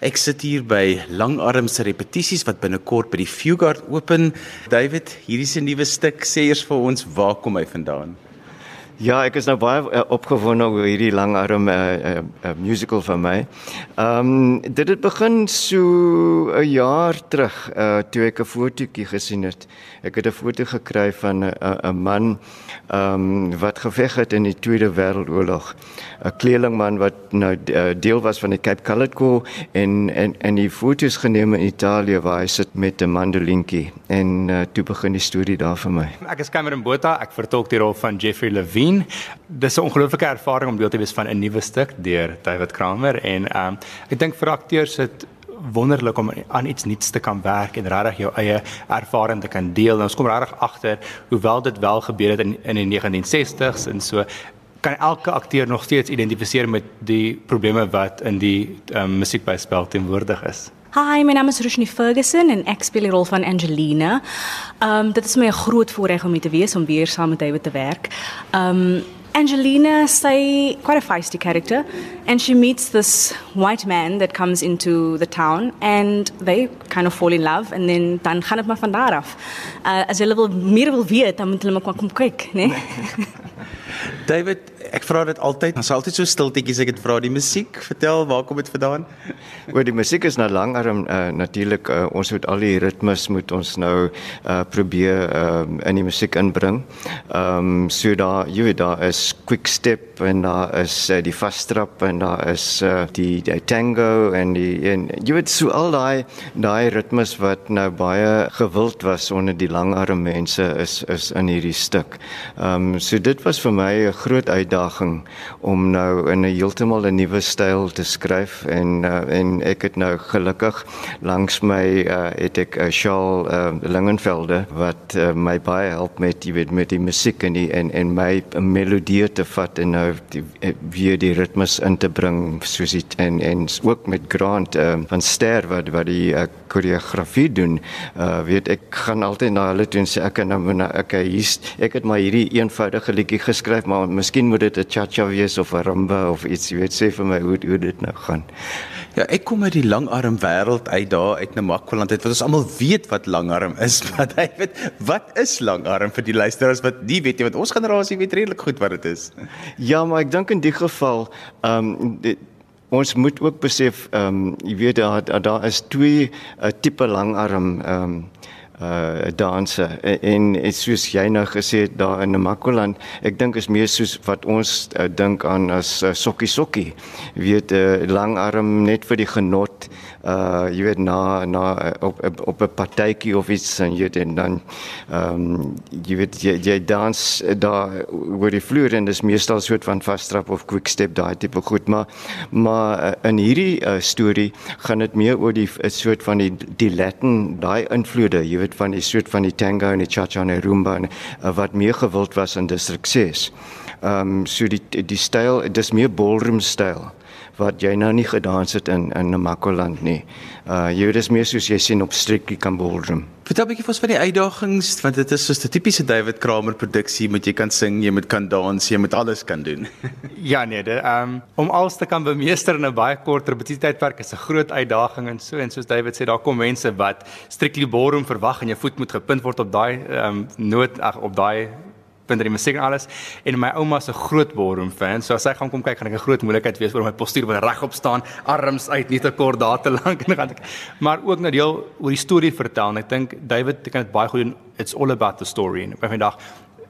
Ek sit hier by Langarm se repetisies wat binnekort by die Fugard open. David, hierdie 'n nuwe stuk. Sê eers vir ons waar kom hy vandaan? Ja, ek is nou baie uh, opgewonde oor hierdie langarm uh, uh, uh, musical van my. Ehm um, dit het begin so 'n jaar terug uh, toe ek 'n fotootjie gesien het. Ek het 'n foto gekry van 'n uh, 'n man ehm um, wat geveg het in die Tweede Wêreldoorlog. 'n Kleerlingman wat nou deel was van die Cape Colored Corps en en en die foto's geneem in Italië waar hy sit met 'n mandolientjie en uh, toe begin die storie daar vir my. Ek is Cameron Botha, ek vertolk die rol van Jeffrey Levine sien. Dis 'n ongelooflike ervaring om deel te wees van 'n nuwe stuk deur David Kramer en ehm um, ek dink vir akteurs dit wonderlik om aan iets nuuts te kan werk en regtig jou eie ervaring te kan deel. En ons kom regtig agter hoewel dit wel gebeur het in in die 1960s en so kan elke akteur nog steeds identifiseer met die probleme wat in die um, musiekbyspel teenwoordig is. Hi, my naam is Rushni Ferguson en ek speel die rol van Angelina. Um dit is my 'n groot voorreg om hier te wees om weer saam met David te werk. Um Angelina say quite a feisty character and she meets this white man that comes into the town and they kind of fall in love and then dan gaan dit maar van daar af. Uh as hulle wil meer wil weet, dan moet hulle maar kom kyk, né? Nee? David, ek vra dit altyd. Ons altyd so stiltetjies ek het vra die musiek. Vertel, waar kom dit vandaan? Oor die musiek is nou langarm uh, natuurlik uh, ons moet al die ritmes moet ons nou uh, probeer uh, in die musiek inbring. Ehm um, so daar jy weet daar is quick step en daar is uh, die fast trap en daar is uh, die, die tango en die en jy weet so al daai daai ritmes wat nou baie gewild was onder die langarm mense is is in hierdie stuk. Ehm um, so dit was vir my 'n groot uitdaging om nou in 'n heeltemal 'n nuwe styl te skryf en uh, en ek het nou gelukkig langs my uh, het ek 'n uh, Shaal uh, Lingenvelde wat uh, my baie help met jy weet met die musiek en die en en my melodie te vat en nou die, weer die ritmes in te bring soos dit en en ook met Grant uh, van Ster wat wat die uh, koreografie doen. Uh, weet ek gaan altyd na hulle toe en sê ek kan nou ek hier's ek het maar hierdie eenvoudige liedjie geskryf maar miskien moet dit 'n cha-cha wees of 'n rumba of iets, jy weet, sê vir my hoe hoe dit nou gaan. Ja, ek kom uit die langarm wêreld uit daar uit Namakwaland uit wat ons almal weet wat langarm is, maar jy weet, wat is langarm vir die luisteraars wat nie weet nie, want ons generasie weet redelik goed wat dit is. Ja, maar ek dink in die geval, ehm um, ons moet ook besef ehm um, jy weet daar daar is twee uh, tipe langarm ehm um, uh danse. En, en soos jy nou gesê het daar in Namakoland ek dink is meer soos wat ons uh, dink aan as uh, sokkie sokkie. Weet 'n uh, lang arm net vir die genot. uh jy weet na na op op 'n partytjie of iets en jy en dan ehm um, jy weet jy, jy dans daar oor die vloer en dis meestal soort van vastrap of quick step daai tipe goed maar maar in hierdie uh, storie gaan dit meer oor die soort van die die Latin daai invloede jy weet van die soort van die tango en die cha-cha en die rumba en uh, wat meer gewild was in distrik 6 ehm um, so die die styl dis meer ballroom styl wat jy nou nie gedans het in in Namakoland nie. Uh jy weet dis meer soos jy sien op Strictly Come Ballroom. Vertel 'n bietjie vir ons van die uitdagings want dit is soos 'n tipiese David Kramer produksie, moet jy kan sing, jy moet kan dans, jy moet alles kan doen. ja nee, dit um om alles te kan bemeester in 'n baie kort repetisietydperk is 'n groot uitdaging en so en soos David sê, daar kom mense wat Strictly Ballroom verwag en jou voet moet gepunt word op daai um noot ag op daai in die musiek en alles en my ouma se groot ballroom fan. So as sy gaan kom kyk, gaan ek 'n groot moeilikheid wees oor my postuur wat regop staan, arms uit, nie te kort daar te lank en gaan ek maar ook nou deel oor die storie vertel en ek dink David kan dit baie goed doen. It's all about the story en op 'n dag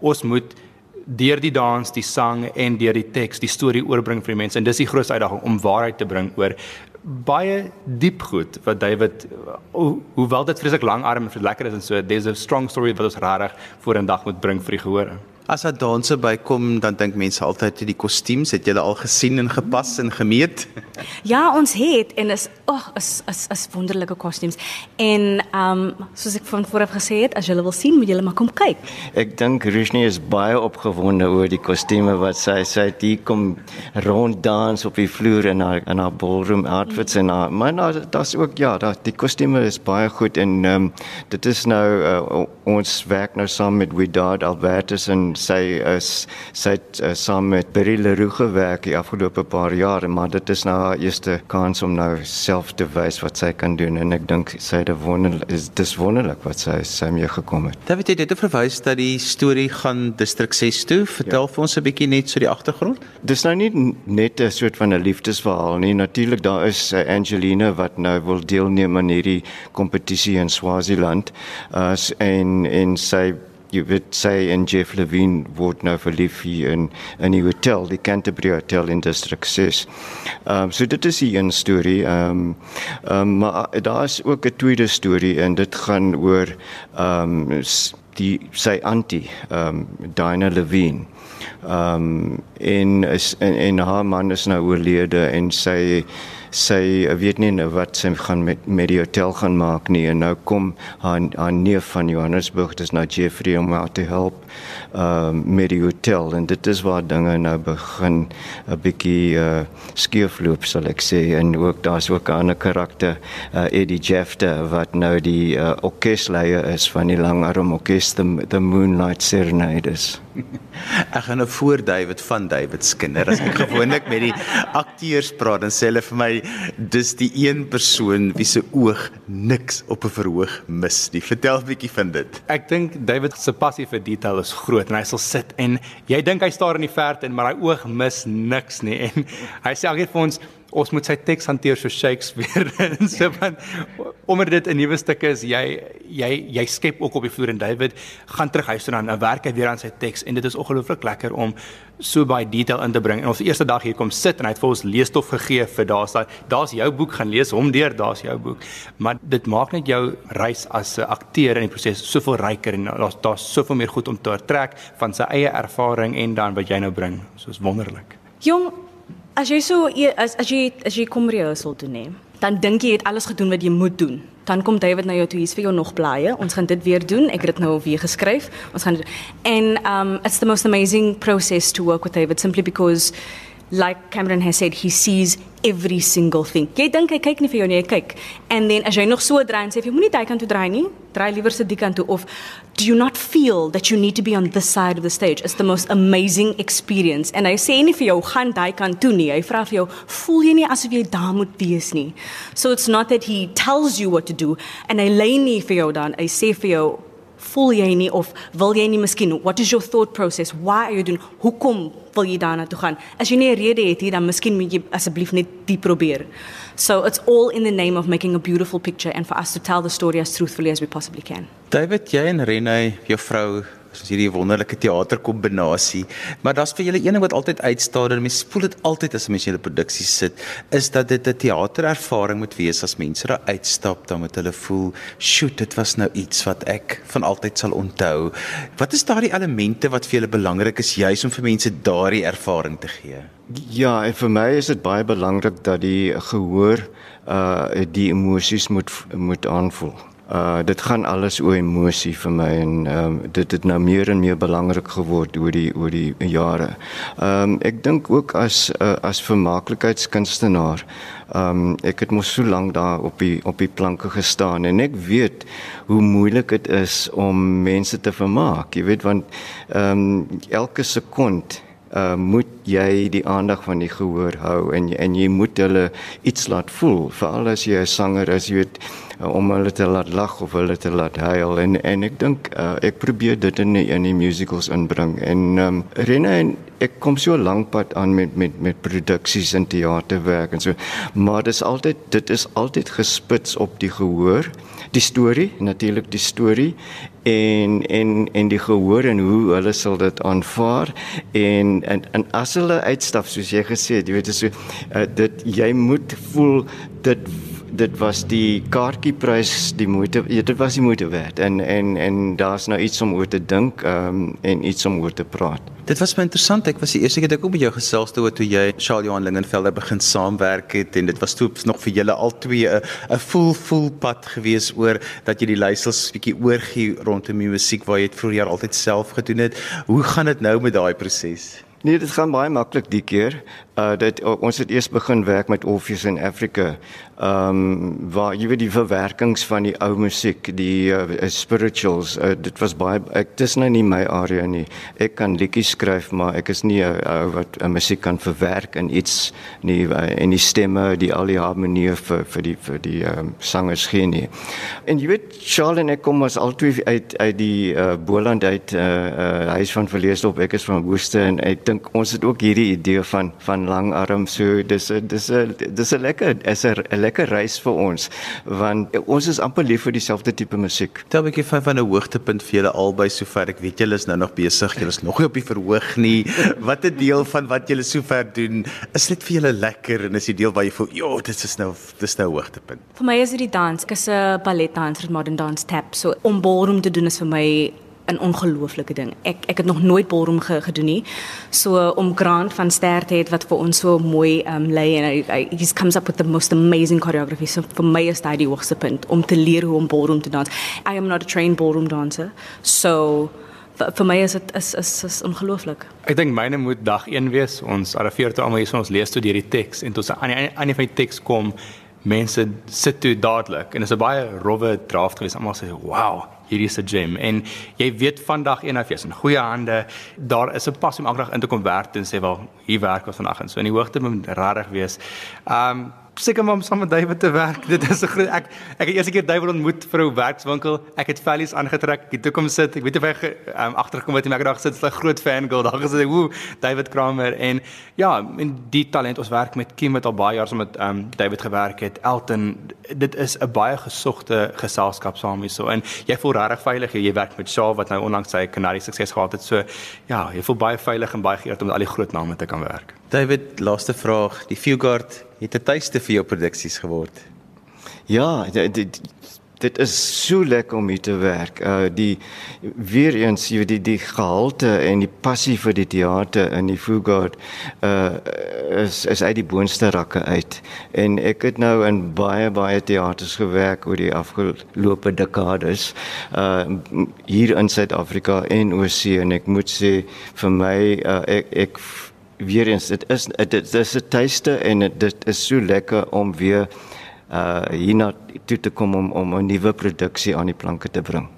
ons moet deur die dans, die sang en deur die teks die storie oorbring vir die mense en dis die grootste uitdaging om waarheid te bring oor baie diep goed wat David ho hoewel dit vreeslik lang arm en lekker is en so there's a strong story wat ons regtig voor 'n dag moet bring vir die gehoor. As daar danse bykom, dan dink mense altyd die kostuums, het jy al gesien en gepas en gemeet? Ja, ons het en is ag, oh, is is is wonderlike kostuums. En ehm um, soos ek van vooraf gesê het, as jy wil sien, moet jy maar kom kyk. Ek dink Rushni is baie opgewonde oor die kostuums wat sy sy het hier kom rond dans op die vloer in haar in haar ballroom outfits en haar maar nou daar's ook ja, daar die kostuums is baie goed en ehm um, dit is nou uh, ons werk nou saam met Widad Albertus en sy is sy het uh, saam met Berry Leroux gewerk die afgelope paar jare, maar dit is nou haar eerste kans om nou self te wys wat sy kan doen en ek dink sy het wonderlik is dis wonderlik wat sy sy mee gekom het. David het dit verwys dat die storie gaan distrik 6 toe. Vertel ja. vir ons 'n bietjie net so die agtergrond. Dis nou nie net 'n soort van 'n liefdesverhaal nie. Natuurlik daar is uh, Angelina wat nou wil deelneem aan hierdie kompetisie in Swaziland. Uh en en sy jy weet sê en Jeff Levine word nou verlief hier in in die hotel die Canterbury Hotel in District 6. Ehm um, so dit is 'n storie. Ehm um, ehm um, maar daar is ook 'n tweede storie en dit gaan oor ehm um, die sy antie ehm um, Dinah Levine. Ehm um, en is en, en haar man is nou oorlede en sy sy weet nie nou wat sy gaan met met die hotel gaan maak nie. En nou kom haar haar neef van Johannesburg dis nou Jeffrey om haar te help um, met die hotel. En dit is waar dinge nou begin 'n bietjie uh, skeefloop sal ek sê. En ook daar's ook 'n ander karakter uh, Eddie Jefter wat nou die uh, orkesleier is van die langarm orkester the Moonlight Serenades Ek gaan nou voor David van David Skinner as ek gewoonlik met die akteurs praat dan sê hulle vir my dis die een persoon wie se oog niks op 'n verhoog mis nie. Vertel 'n bietjie van dit. Ek dink David se passie vir detail is groot en hy sal sit en jy dink hy staar in die verte en maar hy oog mis niks nie en hy sê altyd vir ons ons moet sy teks hanteer so Shakespeare en so van omdat dit 'n nuwe stuk is jy jy jy skep ook op die vloer en David gaan terug huis toe dan nou werk hy weer aan sy teks en dit is ongelooflik lekker om so baie detail in te bring. En ons eerste dag hier kom sit en hy het vir ons leesstof gegee vir daar's daar's jou boek gaan lees hom deur daar's jou boek. Maar dit maak net jou reis as 'n akteur in die proses soveel ryker en daar's daar's soveel meer goed om te trek van sy eie ervaring en dan wat jy nou bring. Soos wonderlik. Jong As jy so as as jy as jy kom rehearsal toe neem, dan dink jy het alles gedoen wat jy moet doen. Dan kom David na jou toe, hier's vir jou nog blaaie. Ons gaan dit weer doen. Ek het dit nou weer geskryf. Ons gaan en um it's the most amazing process to work with David simply because like Cameron has said, he sees every single thing. Jy dink hy kyk nie vir jou nie, hy kyk. And then as jy nog so draai en sê jy moenie daai kant toe draai nie, draai liewer se die kant toe of do you not feel that you need to be on this side of the stage? It's the most amazing experience. En hy sê nie vir jou gaan daai kant toe nie. Hy vra vir jou, voel jy nie asof jy daar moet wees nie? So it's not that he tells you what to do and hy lê nie vir jou dan. Hy sê vir jou voel jy nie of wil jy nie miskien what is your thought process? Why are you doing hoekom wil jy daarna toe gaan? As jy nie 'n rede het hier dan miskien moet jy asseblief net die probeer. So it's all in the name of making a beautiful picture and for us to tell the story as truthfully as we possibly can. David jy en Renée jou vrou soos hierdie wonderlike teaterkombinasie. Maar daar's vir julle een ding wat altyd uitstaan en mense voel dit altyd as mense in 'n produksie sit, is dat dit 'n teaterervaring moet wees as mense daar uitstap dan met hulle voel, "Sjoe, dit was nou iets wat ek van altyd sal onthou." Wat is daardie elemente wat vir julle belangrik is juis om vir mense daardie ervaring te gee? Ja, en vir my is dit baie belangrik dat die gehoor uh die emosies moet moet aanvoel. Uh dit gaan alles oor emosie vir my en ehm um, dit het nou meer en meer belangrik geword oor die oor die jare. Ehm um, ek dink ook as uh, as vermaaklikheidskunstenaar ehm um, ek het mos so lank daar op die op die planke gestaan en ek weet hoe moeilik dit is om mense te vermaak. Jy weet want ehm um, elke sekond uh moet jy die aandag van die gehoor hou en en jy moet hulle iets laat voel veral as jy 'n sanger is jy weet uh, om hulle te laat lag of hulle te laat huil. En en ek dink uh, ek probeer dit in die, in die musicals inbring. En um, Rene en ek kom so lank pad aan met met met produksies en teaterwerk en so. Maar dit is altyd dit is altyd gespits op die gehoor. Die storie natuurlik die storie. En en en die gehoor en hoe hulle sal dit aanvaar. En en, en as hulle uitstap soos jy gesê het jy weet so uh, dit jy moet voel dit dit was die kaartjieprys die moeite ja, dit was die moeite werd en en en daar's nou iets om oor te dink um, en iets om oor te praat. Dit was baie interessant. Ek was die eerste keer dat ek ook met jou gesels toe toe jy Charles Johan Lingenfelder begin saamwerk het en dit was toe nog vir julle al twee 'n 'n full full pad gewees oor dat jy die luisters bietjie oorgie rondom die musiek waar jy dit vroeër altyd self gedoen het. Hoe gaan dit nou met daai proses? Nee, dit gaan baie maklik die keer. Uh dit ons het eers begin werk met Orpheus in Africa. Ehm um, waar jy weet die verwerkings van die ou musiek, die uh, spirituals, uh, dit was baie ek dis nou nie my area nie. Ek kan liedjies skryf, maar ek is nie 'n uh, wat 'n musiek kan verwerk in iets nie uh, en die stemme, die al die harmonie vir vir die vir die ehm um, sangers gee nie. En jy weet Charles en ek kom as altyd uit uit die uh, Boland uit uh, uh, huis van verleesdorp. Ek is van Woeste en ek dink ons het ook hierdie idee van van lang arm so dis dis dis 'n lekker is 'n lekker reis vir ons want ons is amper lief vir dieselfde tipe musiek. Tel 'n bietjie van van 'n hoogtepunt vir julle albei sover. Ek weet julle is nou nog besig. Julle is nog nie op die verhoog nie. Wat 'n deel van wat julle sover doen is net vir julle lekker en is die deel waar jy voel, "Jo, dit is nou dis nou 'n hoogtepunt." Vir my is dit die dans. Ek is 'n balletdanser, modern dance tap. So om ballroom te doen is vir my 'n ongelooflike ding. Ek ek het nog nooit ballroom ge, gedoen nie. So om Grant van Ster te hê wat vir ons so mooi um lê en hy, hy he comes up with the most amazing choreography. So vir my is dit die hoogste punt om te leer hoe om ballroom te dans. I am not a trained ballroom dancer. So vir my is dit is is is ongelooflik. Ek dink myne moet dag 1 wees. Ons arriveer toe almal hier so ons lees toe deur die teks en toe aan die aan die van die teks kom mense sit toe dadelik en dit is 'n baie rowwe draft gewees. Almal sê, "Wow, hierdie is 'n gem." En jy weet vandag een of jy's in goeie hande. Daar is 'n pas om elke dag in te kom werk en sê, "Wel, hier werk ons vandag." En so in die hoogte moet regtig wees. Um seker maar om saam met David te werk. Dit is 'n groot ek ek het eers 'n keer David ontmoet vir 'n werkswinkel. Ek het Valleys aangetrek. Ek het toe kom sit. Ek weet of hy um, agtergekom het en ek het daar gesit. Sy's 'n groot fan girl. Daar gesê, "Woe, David Kramer." En ja, en die talent ons werk met Kim wat al baie jaar saam met um, David gewerk het. Elton, dit is 'n baie gesogte geselskap saam hierso. En jy voel regtig veilig. Jy werk met Shaw wat nou onlangs sy Canary sukses gehad het. So ja, jy voel baie veilig en baie geëerd om met al die groot name te kan werk. David, laaste vraag. Die Fugard het 'n tuiste vir jou produksies geword. Ja, dit dit is so lekker om hier te werk. Uh die weer eens jy die die gehalte en die passie vir die teater in die Fugard uh is is uit die boonste rakke uit. En ek het nou in baie baie teaters gewerk oor die afgelope dekades uh hier in Suid-Afrika en oorsee en ek moet sê vir my uh, ek ek weer eens dit is dit is 'n tuiste en dit is so lekker om weer uh hierna toe te kom om om 'n nuwe produksie aan die planke te bring.